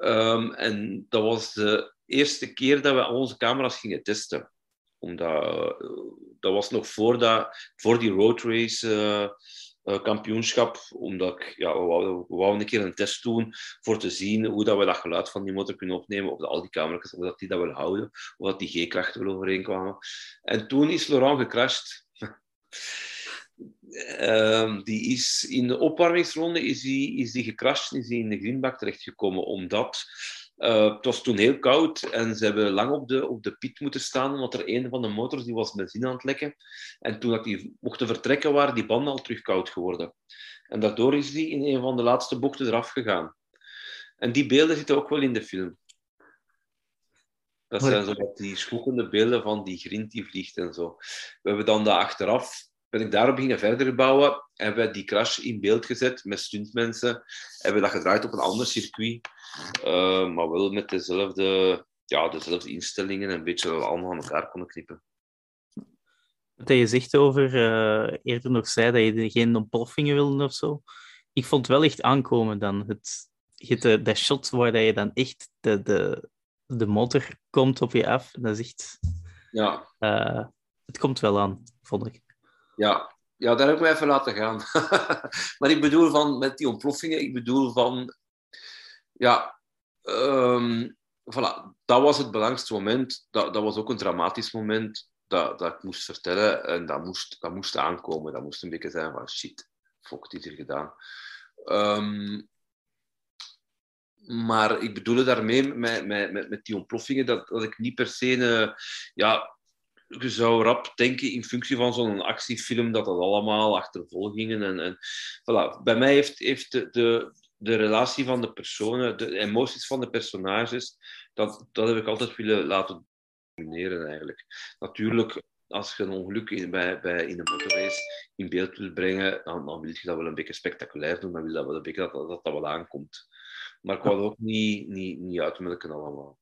Um, en dat was de eerste keer dat we onze camera's gingen testen. Omdat, dat was nog voor, dat, voor die road race uh, kampioenschap. Omdat ja, we wouden, we een keer een test doen voor te zien hoe dat we dat geluid van die motor kunnen opnemen. Of de, al die camera's, of dat die dat willen houden. Of dat die G-krachten wel overeenkwamen. En toen is Laurent gecrashed. Uh, [LAUGHS] die is in de opwarmingsronde is die, is die gecrashed is die in de greenbak terechtgekomen. Omdat uh, het was toen heel koud en ze hebben lang op de, op de pit moeten staan, omdat er een van de motors die was benzine aan het lekken. En toen dat die mochten vertrekken, waren die banden al terug koud geworden. En daardoor is die in een van de laatste bochten eraf gegaan. En die beelden zitten ook wel in de film. Dat zijn zo die schokkende beelden van die grind die vliegt en zo. We hebben dan daar achteraf ben ik daarop gingen verder bouwen. Hebben we die crash in beeld gezet met stuntmensen. Hebben we dat gedraaid op een ander circuit. Uh, maar wel met dezelfde, ja, dezelfde instellingen en een beetje allemaal aan elkaar konden knippen. Wat je zegt over, uh, eerder nog zei dat je geen ontploffingen wilde of zo. Ik vond wel echt aankomen dan. Het, het, dat shot waar je dan echt de, de, de motor komt op je af. Dat is echt... Ja. Uh, het komt wel aan, vond ik. Ja, ja daar heb ik me even laten gaan. [LAUGHS] maar ik bedoel van, met die ontploffingen, ik bedoel van, ja, um, voilà, dat was het belangrijkste moment. Dat, dat was ook een dramatisch moment dat, dat ik moest vertellen. En dat moest, dat moest aankomen. Dat moest een beetje zijn van, shit, fuck, dit is gedaan. Um, maar ik bedoel daarmee met, met, met, met die ontploffingen dat, dat ik niet per se een, ja, je zou rap denken in functie van zo'n actiefilm dat dat allemaal achtervolgingen en, en voilà. Bij mij heeft, heeft de, de, de relatie van de personen, de emoties van de personages, dat, dat heb ik altijd willen laten domineren eigenlijk. Natuurlijk, als je een ongeluk in, bij, bij, in een motorrace in beeld wil brengen, dan, dan wil je dat wel een beetje spectaculair doen, dan wil je dat wel een beetje dat dat, dat, wel aankomt. Maar ik wou ook niet, niet, niet uitmelken allemaal.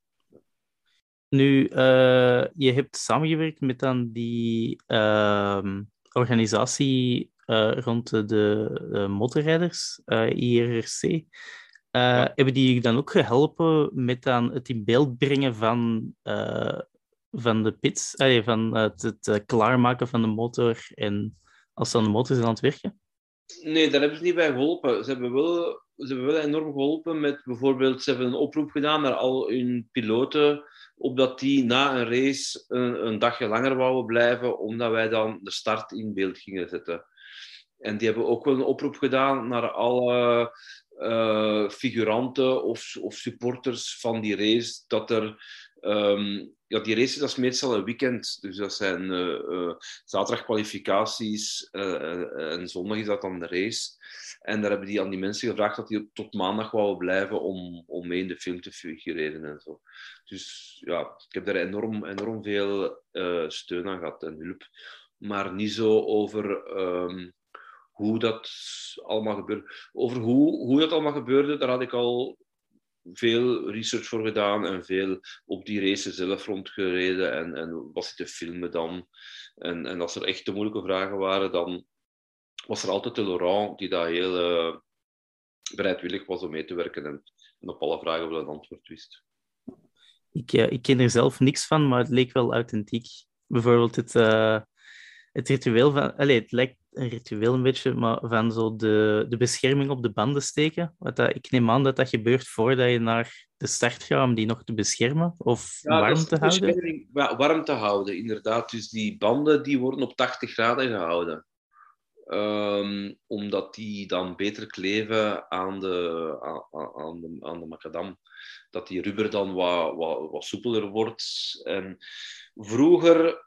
Nu, uh, je hebt samengewerkt met dan die uh, organisatie uh, rond de, de motorrijders, IRC. Ja. Hebben die dan ook geholpen met dan het in beeld brengen van, van de pits, allee, van het, het klaarmaken van de motor en als dan de motor is aan het werken? Nee, daar hebben ze niet bij geholpen. Ze hebben wel, ze hebben wel enorm geholpen met bijvoorbeeld, ze hebben een oproep gedaan naar al hun piloten opdat die na een race een, een dagje langer wouden blijven, omdat wij dan de start in beeld gingen zetten. En die hebben ook wel een oproep gedaan naar alle uh, figuranten of, of, supporters van die race, dat er... Um, ja, die race dat is meestal een weekend, dus dat zijn uh, zaterdag kwalificaties en zondag is dat dan de race. En daar hebben die aan die mensen gevraagd dat die tot maandag wouden blijven om, om mee in de film te figureren en zo. Dus ja, ik heb daar enorm, enorm veel uh, steun aan gehad en hulp. Maar niet zo over um, hoe dat allemaal gebeurde. Over hoe, hoe dat allemaal gebeurde, daar had ik al veel research voor gedaan en veel op die race zelf rondgereden en, en wat te filmen dan. En, en als er echt te moeilijke vragen waren, dan was er altijd de Laurent die daar heel uh, bereidwillig was om mee te werken en, en op alle vragen wel een antwoord wist. Ik, uh, ik ken er zelf niks van, maar het leek wel authentiek. Bijvoorbeeld het, uh, het ritueel van... Allez, het lijkt een ritueel een beetje, maar van zo de, de bescherming op de banden steken. Wat dat, ik neem aan dat dat gebeurt voordat je naar de start gaat om die nog te beschermen of ja, warm te houden. Warm te houden, inderdaad. Dus die banden die worden op 80 graden gehouden. Um, omdat die dan beter kleven aan de, aan, de, aan de macadam. Dat die rubber dan wat, wat, wat soepeler wordt. En vroeger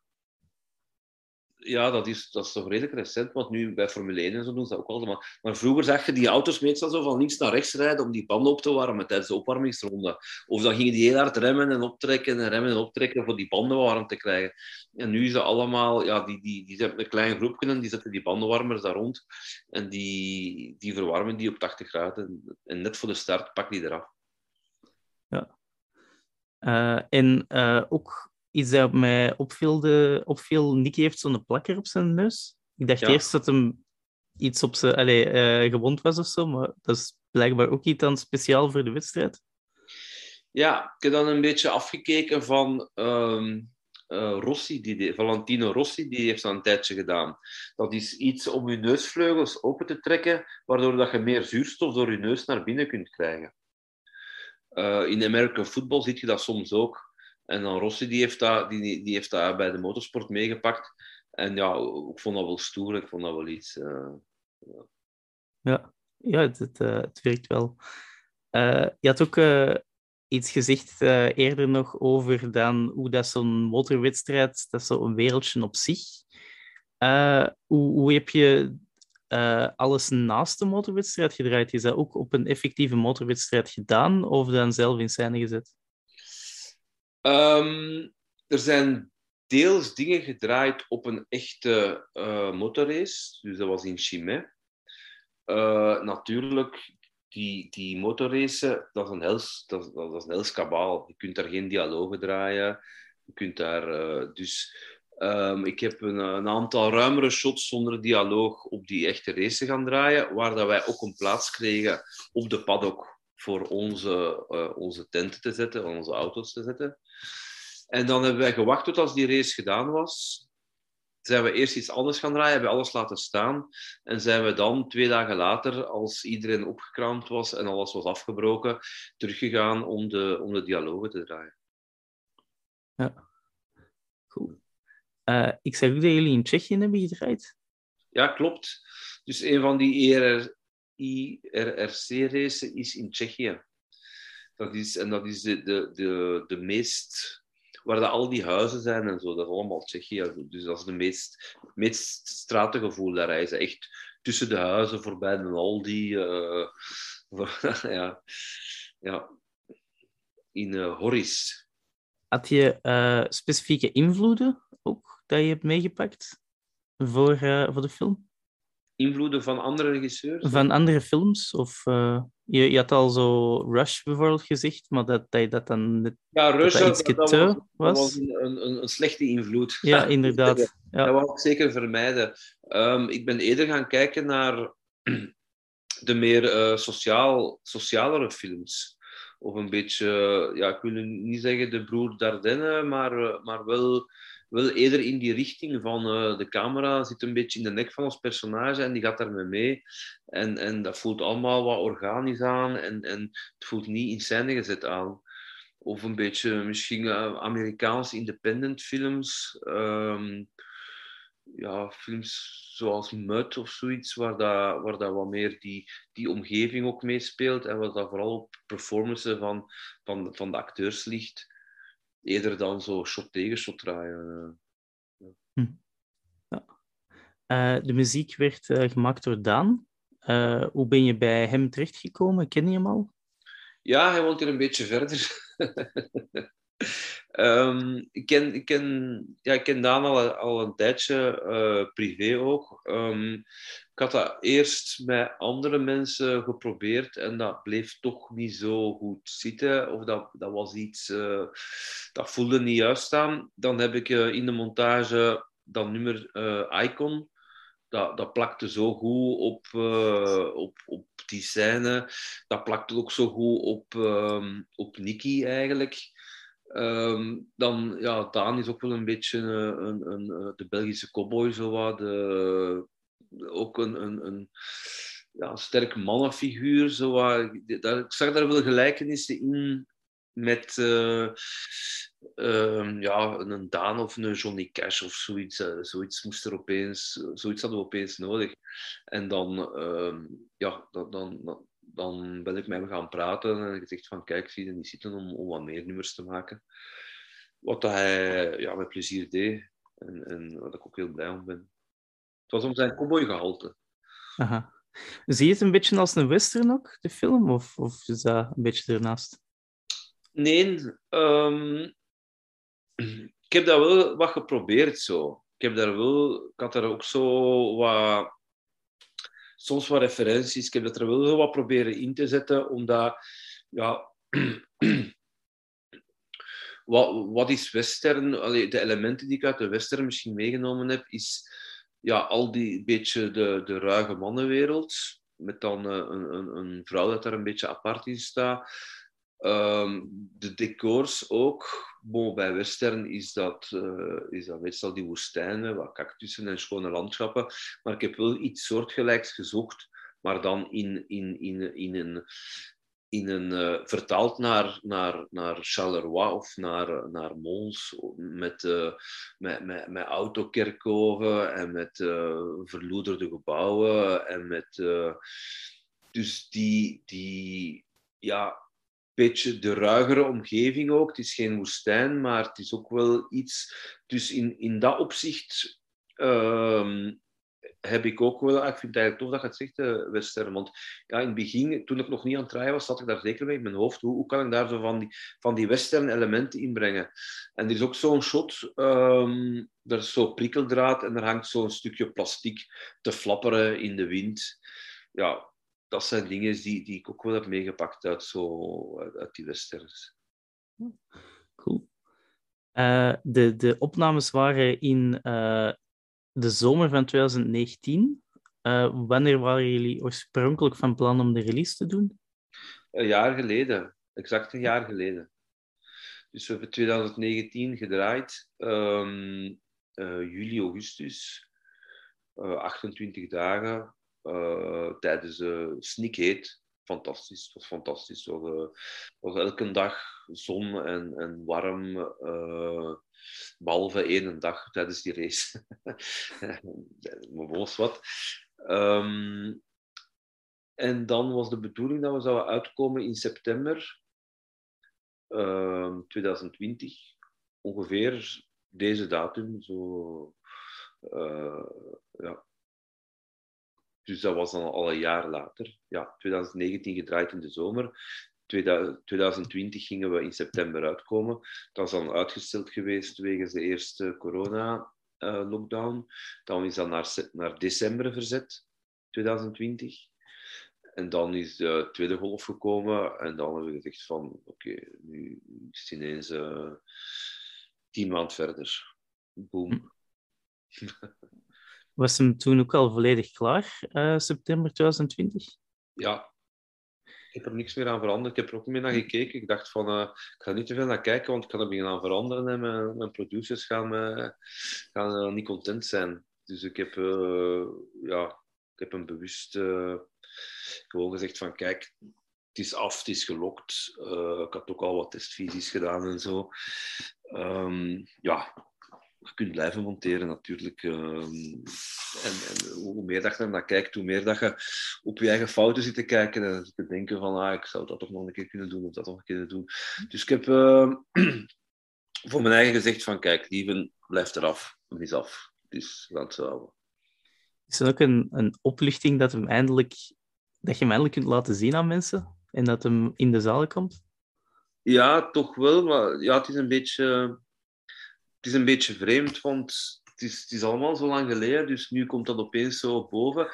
ja, dat is, dat is toch redelijk recent, want nu bij Formule 1 en zo doen ze dat ook altijd. Maar, vroeger zag je die auto's meestal zo van links naar rechts rijden om die banden op te warmen tijdens de opwarmingsronde. Of dan gingen die heel hard remmen en optrekken en remmen en optrekken voor die banden warm te krijgen. En nu is dat allemaal, ja, die, die, die hebben een klein groepje en die zetten die bandenwarmers daar rond. En die, die verwarmen die op 80 graden. En net voor de start pak die eraf. Uh, en uh, ook iets dat mij opviel, opviel Nicky heeft zo'n plakker op zijn neus. Ik dacht ja. eerst dat hem iets op zijn, allez, uh, gewond was of zo, maar dat is blijkbaar ook iets dan speciaal voor de wedstrijd. Ja, ik heb dan een beetje afgekeken van um, uh, Rossi, die, Valentino Rossi, die heeft dat een tijdje gedaan. Dat is iets om je neusvleugels open te trekken, waardoor dat je meer zuurstof door je neus naar binnen kunt krijgen. Uh, in American football zie je dat soms ook. En dan Rossi die heeft, dat, die, die heeft dat bij de motorsport meegepakt. En ja, ik vond dat wel stoer, ik vond dat wel iets. Uh, ja. ja, het, het, het werkt wel. Uh, je had ook iets gezegd eerder nog over dan hoe dat zo'n motorwedstrijd, dat is zo'n wereldje op zich. hoe, hoe heb je alles naast de motorwedstrijd gedraaid? Is dat ook op een effectieve motorwedstrijd gedaan of dan zelf in scène gezet? Um, er zijn deels dingen gedraaid op een echte uh, motorrace. Dus dat was in Chimay. Uh, natuurlijk, die, die motorracen, dat is een hels, dat, dat een kabaal. Je kunt daar geen dialogen draaien. Je kunt daar... Uh, dus um, ik heb een, een, aantal ruimere shots zonder dialoog op die echte race gaan draaien, waar dat wij ook een plaats kregen op de paddock voor onze, uh, onze tenten te zetten, onze auto's te zetten. En dan hebben wij gewacht tot als die race gedaan was. Zijn we eerst iets anders gaan draaien, hebben we alles laten staan. En zijn we dan twee dagen later, als iedereen opgekraamd was en alles was afgebroken, teruggegaan om de, om de dialogen te draaien. Ja, goed. Uh, ik zeg ook dat jullie in Tsjechië hebben gedraaid. Ja, klopt. Dus een van die ERR, IRRC-racen is in Tsjechië. Dat is, en dat is de, de, de, de meest waar al die huizen zijn en zo. Dat is allemaal Tsjechië. Dus dat is de meest, meest stratengevoel. Daar reizen echt tussen de huizen, voorbij de Aldi. Uh, [LAUGHS] ja, ja, in uh, Horis. Had je uh, specifieke invloeden ook dat je hebt meegepakt voor, voor de film? Invloeden van andere regisseurs? Van andere films? Of, uh, je, je had al zo Rush bijvoorbeeld gezegd, maar dat, dat je dat dan net, ja, Rush, dat, dat, dat, was, een, een, een, slechte invloed. Ja, [LAUGHS] inderdaad. Ja. Dat wou ik zeker vermijden. Um, ik ben eerder gaan kijken naar [CLEARS THROAT] de meer uh, sociaal, socialere films. Of een beetje, ja, ik wil niet zeggen de broer Dardenne, maar, uh, maar wel wel eerder in die richting van uh, de camera zit een beetje in de nek van ons personage en die gaat daarmee mee. En, en dat voelt allemaal wat organisch aan en, en het voelt niet in scène gezet aan. Of een beetje misschien uh, Amerikaanse independent films. Um, ja, films zoals Mud of zoiets, waar, dat, waar dat wat meer die, die omgeving ook meespeelt en wat dat vooral op performances van, van, van de acteurs ligt eerder dan zo shot tegen shot draaien. Hm. Ja. Uh, de muziek werd uh, gemaakt door Daan. Hoe ben je bij hem terechtgekomen? Ken je hem al? Ja, hij woont hier een beetje verder. [LAUGHS] um, ik, ken, ik, ken, ja, ik ken Daan al, al een tijdje, privé ook. Um, ik had dat eerst met andere mensen geprobeerd en dat bleef toch niet zo goed zitten. Of dat, dat was iets, uh, dat voelde niet juist staan. Dan heb ik uh, in de montage dat nummer Icon. Dat, dat plakte zo goed op, op, op die scène. Dat plakte ook zo goed op, um, op Nicky eigenlijk. Um, dan, ja, Daan is ook wel een beetje een, een, de Belgische cowboy, zo wat. De, ook een, een, een ja, sterk mannenfiguur. Zo, daar, ik zag daar wel gelijkenissen in met uh, uh, ja, een Daan of een Johnny Cash of zoiets. Zoiets moest er opeens, zoiets hadden we opeens nodig. En dan, ehm, ja, dan, dan ben ik met hem gaan praten en gezegd van kijk, zie je niet zitten om, om wat meer nummers te maken. Wat hij ja, met plezier deed en, en waar ik ook heel blij om ben. Het was om zijn cowboygehalte. Aha. Zie je het een beetje als een western ook, de film? Of, of is dat een beetje ernaast? Nee, um, ik heb dat wel wat geprobeerd zo. Ik heb daar wel, ik had daar ook zo wat, soms wat referenties. Ik heb er wel wat proberen in te zetten, omdat, ja, [CLEARS THROAT] wat, wat is western? Allee, de elementen die ik uit de western misschien meegenomen heb, is ja, al die beetje de, de ruige mannenwereld. Met dan uh, een, een, een, vrouw dat daar een beetje apart in staat. Um, de decors ook. Bij western is dat, uh, is dat meestal die woestijnen, wat cactussen en schone landschappen. Maar ik heb wel iets soortgelijks gezocht, maar dan in, in, in, in een in een, uh, vertaald naar, naar, naar Charleroi of naar, naar Mons, met, uh, met, met, met autokerkhoven en met verloederde gebouwen. En met, dus die, die ja, beetje de ruigere omgeving ook. Het is geen woestijn, maar het is ook wel iets. Dus in, in dat opzicht ehm, heb ik ook wel, ik vind het eigenlijk tof dat je het zegt, uh, Western. Want ja, in het begin, toen ik nog niet aan het draaien was, zat ik daar zeker mee in mijn hoofd. Hoe, hoe kan ik daar zo van die, van die western elementen inbrengen? En er is ook zo'n shot, um, er is zo prikkeldraad en er hangt zo'n stukje plastic te flapperen in de wind. Ja, dat zijn dingen die, die ik ook wel heb meegepakt uit, zo, uit die westerns. Cool. Uh, de, de opnames waren in uh, de zomer van 2019. Uh, wanneer waren jullie oorspronkelijk van plan om de release te doen? Een jaar geleden, exact een jaar geleden. Dus we hebben 2019 gedraaid, um, uh, juli, augustus, uh, 28 dagen uh, tijdens uh, Sneakheet. Fantastisch, het was fantastisch. Het was, elke dag zon en, en warm. Behalve één dag tijdens die race. [LAUGHS] maar was wat. Um, en dan was de bedoeling dat we zouden uitkomen in september um, 2020. Ongeveer deze datum. Zo, ja. Dus dat was dan al een jaar later. Ja, 2019 gedraaid in de zomer. 2020 gingen we in september uitkomen. Dat is dan uitgesteld geweest wegens de eerste corona-lockdown. Eh, dan is dat naar, naar december verzet, 2020. En dan is de tweede golf gekomen en dan hebben we gezegd van oké, okay, nu is het ineens uh, tien maand verder. Boom. [LAUGHS] Was hem toen ook al volledig klaar, uh, september 2020? Ja, ik heb er niks meer aan veranderd. Ik heb er ook niet meer naar gekeken. Ik dacht van, uh, ik ga niet te veel naar kijken, want ik kan er beginnen aan veranderen. En mijn, producers gaan, me, gaan niet content zijn. Dus ik heb, ja, ik heb hem bewust gewoon gezegd van, kijk, het is af, het is gelokt. ik had ook al wat testvisies gedaan en zo. Um, ja, je kunt blijven monteren natuurlijk. Ehm, en, en, hoe meer dat je naar kijkt, hoe meer dat je op je eigen fouten zit te kijken en te denken van ah, ik zou dat toch nog een keer kunnen doen of dat nog een keer doen. Dus ik heb uh, [CLEARS THROAT] voor mijn eigen gezegd van kijk, lieven, blijf eraf, mis af. Dus dat zou. Is er ook een, een opluchting dat, hem eindelijk, dat je hem eindelijk kunt laten zien aan mensen en dat hem in de zaal komt? Ja, toch wel, maar ja, het is een beetje het is een beetje vreemd, want het is, het is allemaal zo lang geleden, dus nu komt dat opeens zo boven.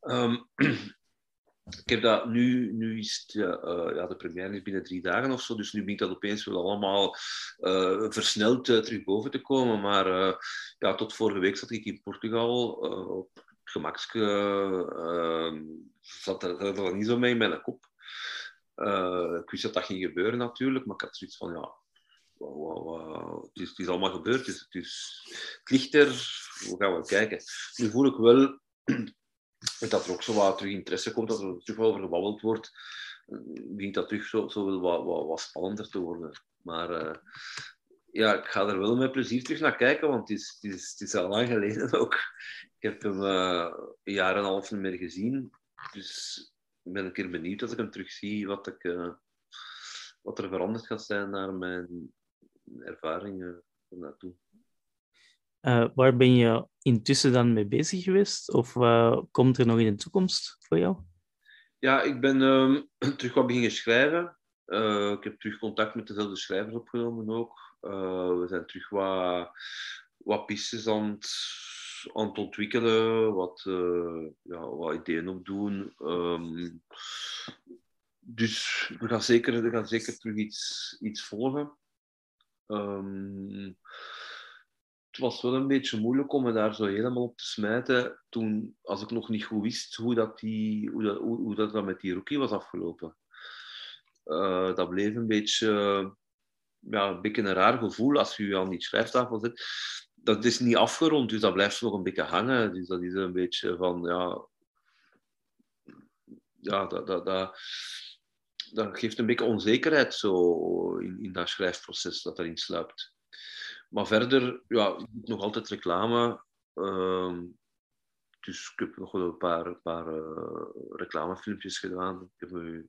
Um, [CLEARS THROAT] ik heb dat nu, nu is het, uh, ja, de première is binnen drie dagen of zo, dus nu begint dat opeens wel allemaal uh, versneld uh, terug boven te komen. Maar ja, tot vorige week zat ik in Portugal op ehm, zat er, zat er niet zo mee in mijn kop. ik wist dat dat ging gebeuren natuurlijk, maar ik had zoiets van ja, het, is, het, is, allemaal gebeurd, dus het, is, het ligt er, we gaan wel kijken. Nu voel ik wel [CLEARS THROAT] dat er ook zo wat terug interesse komt, dat er terug over gebabbeld wordt, begint dat terug zo, zo wel wat, wat, spannender te worden. Maar uh, ja, ik ga er wel met plezier terug naar kijken, want het is, het is, het is al lang geleden ook. Ik heb hem uh, een jaar en een half niet meer gezien, dus ik ben een keer benieuwd als ik hem terug zie, wat, ik, uh, wat er veranderd gaat zijn naar mijn ervaringen naartoe. Uh, waar ben je intussen dan mee bezig geweest? Of uh, komt er nog in de toekomst voor jou? Ja, ik ben uh, [CLEARS THROAT] terug wat beginnen schrijven. Eh, ik heb terug contact met dezelfde schrijvers opgenomen ook. we zijn terug wat, wat pistes aan het, aan het ontwikkelen, wat, ja, wat ideeën opdoen. Um, dus we gaan zeker, we gaan zeker terug iets, iets volgen. Ehm, het was wel een beetje moeilijk om me daar zo helemaal op te smijten toen, als ik nog niet goed wist hoe dat, die, hoe dat, dat, met die rookie was afgelopen. Uh, dat bleef een beetje, ja, een beetje een raar gevoel als je je aan die schrijftafel zit. Dat is niet afgerond, dus dat blijft nog een beetje hangen. Dus dat is een beetje van, ja... Ja, dat, dat, dat, dat geeft een beetje onzekerheid zo in, in dat schrijfproces dat erin sluipt. Maar verder, ja, nog altijd reclame. Uh, dus ik heb nog wel een paar, paar uh, reclamefilmpjes gedaan. Ik heb nu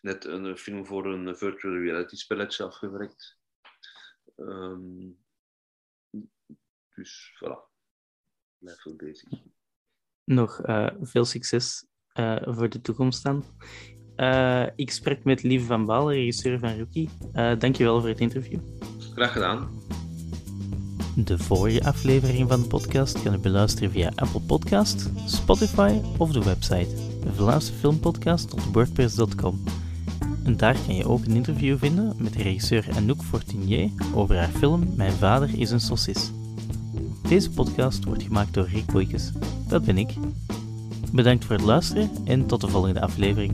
net een film voor een virtual reality spelletje afgewerkt. Um, dus voilà, blijf veel bezig. Nog uh, veel succes uh, voor de toekomst dan. Ik spreek met Lieve van Baal, regisseur van Rookie. dankjewel voor het interview. Graag gedaan. De vorige aflevering van de podcast kan u beluisteren via Apple Podcast, Spotify of de website vlaamsefilmpodcast.wordpress.com. En daar kan je ook een interview vinden met regisseur Anouk Fortinier over haar film Mijn vader is een saucis. Deze podcast wordt gemaakt door Rick Boeikes. Dat ben ik. Bedankt voor het luisteren en tot de volgende aflevering.